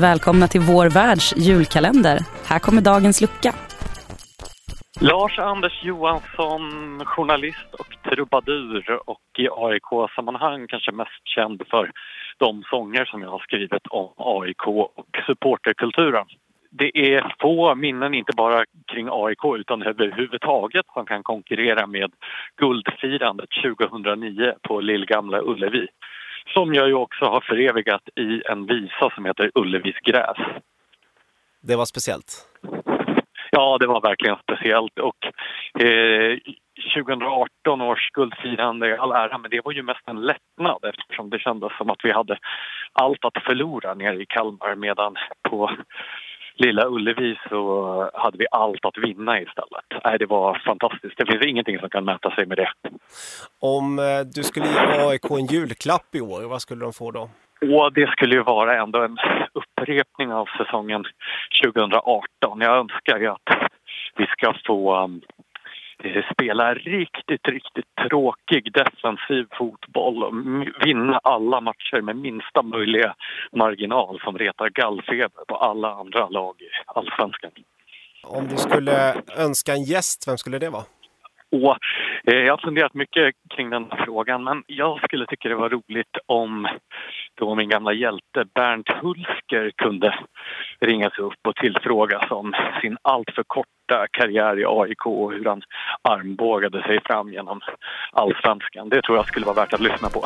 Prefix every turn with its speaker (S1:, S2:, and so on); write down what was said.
S1: Välkomna till Vår Världs julkalender. Här kommer dagens lucka.
S2: Lars-Anders Johansson, journalist och trubadur och i AIK-sammanhang kanske mest känd för de sånger som jag har skrivit om AIK och supporterkulturen. Det är få minnen, inte bara kring AIK utan överhuvudtaget som kan konkurrera med guldfirandet 2009 på Lillgamla Ullevi som jag ju också har förevigat i en visa som heter Ullevis gräs.
S3: Det var speciellt?
S2: Ja, det var verkligen speciellt. Och eh, 2018 års guldfirande i all ära, men det var ju mest en lättnad eftersom det kändes som att vi hade allt att förlora nere i Kalmar medan på Lilla Ullevi så hade vi allt att vinna istället. Nej, det var fantastiskt. Det finns ingenting som kan mäta sig med det.
S3: Om eh, du skulle ge AIK en julklapp i år, vad skulle de få då?
S2: Och det skulle ju vara ändå en upprepning av säsongen 2018. Jag önskar ju att vi ska få um, spela riktigt, riktigt tråkig defensiv fotboll och vinna alla matcher med minsta möjliga marginal som retar gallfeber på alla andra lag i allsvenskan.
S3: Om du skulle önska en gäst, vem skulle det vara?
S2: Och, eh, jag har funderat mycket kring den här frågan men jag skulle tycka det var roligt om då min gamla hjälte Bernt Hulsker kunde ringas upp och tillfrågas om sin alltför korta karriär i AIK och hur han armbågade sig fram genom allsvenskan. Det tror jag skulle vara värt att lyssna på.